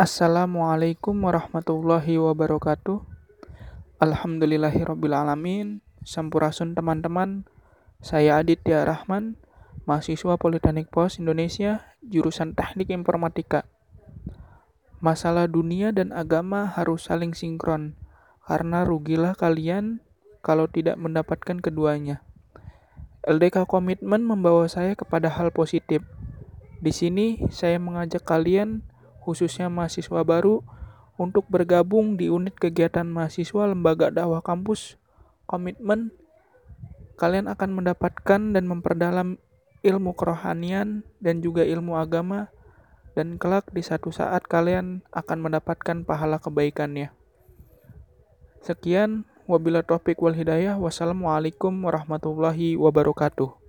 Assalamualaikum warahmatullahi wabarakatuh. Alhamdulillahirrabbilalamin. Sampurasun teman-teman. Saya Aditya Rahman, mahasiswa Politeknik Pos Indonesia, jurusan Teknik Informatika. Masalah dunia dan agama harus saling sinkron, karena rugilah kalian kalau tidak mendapatkan keduanya. LDK Komitmen membawa saya kepada hal positif. Di sini saya mengajak kalian, khususnya mahasiswa baru, untuk bergabung di unit kegiatan mahasiswa Lembaga Dakwah Kampus Komitmen. Kalian akan mendapatkan dan memperdalam ilmu kerohanian dan juga ilmu agama dan kelak di satu saat kalian akan mendapatkan pahala kebaikannya. Sekian, wabillahi taufik wal hidayah. Wassalamualaikum warahmatullahi wabarakatuh.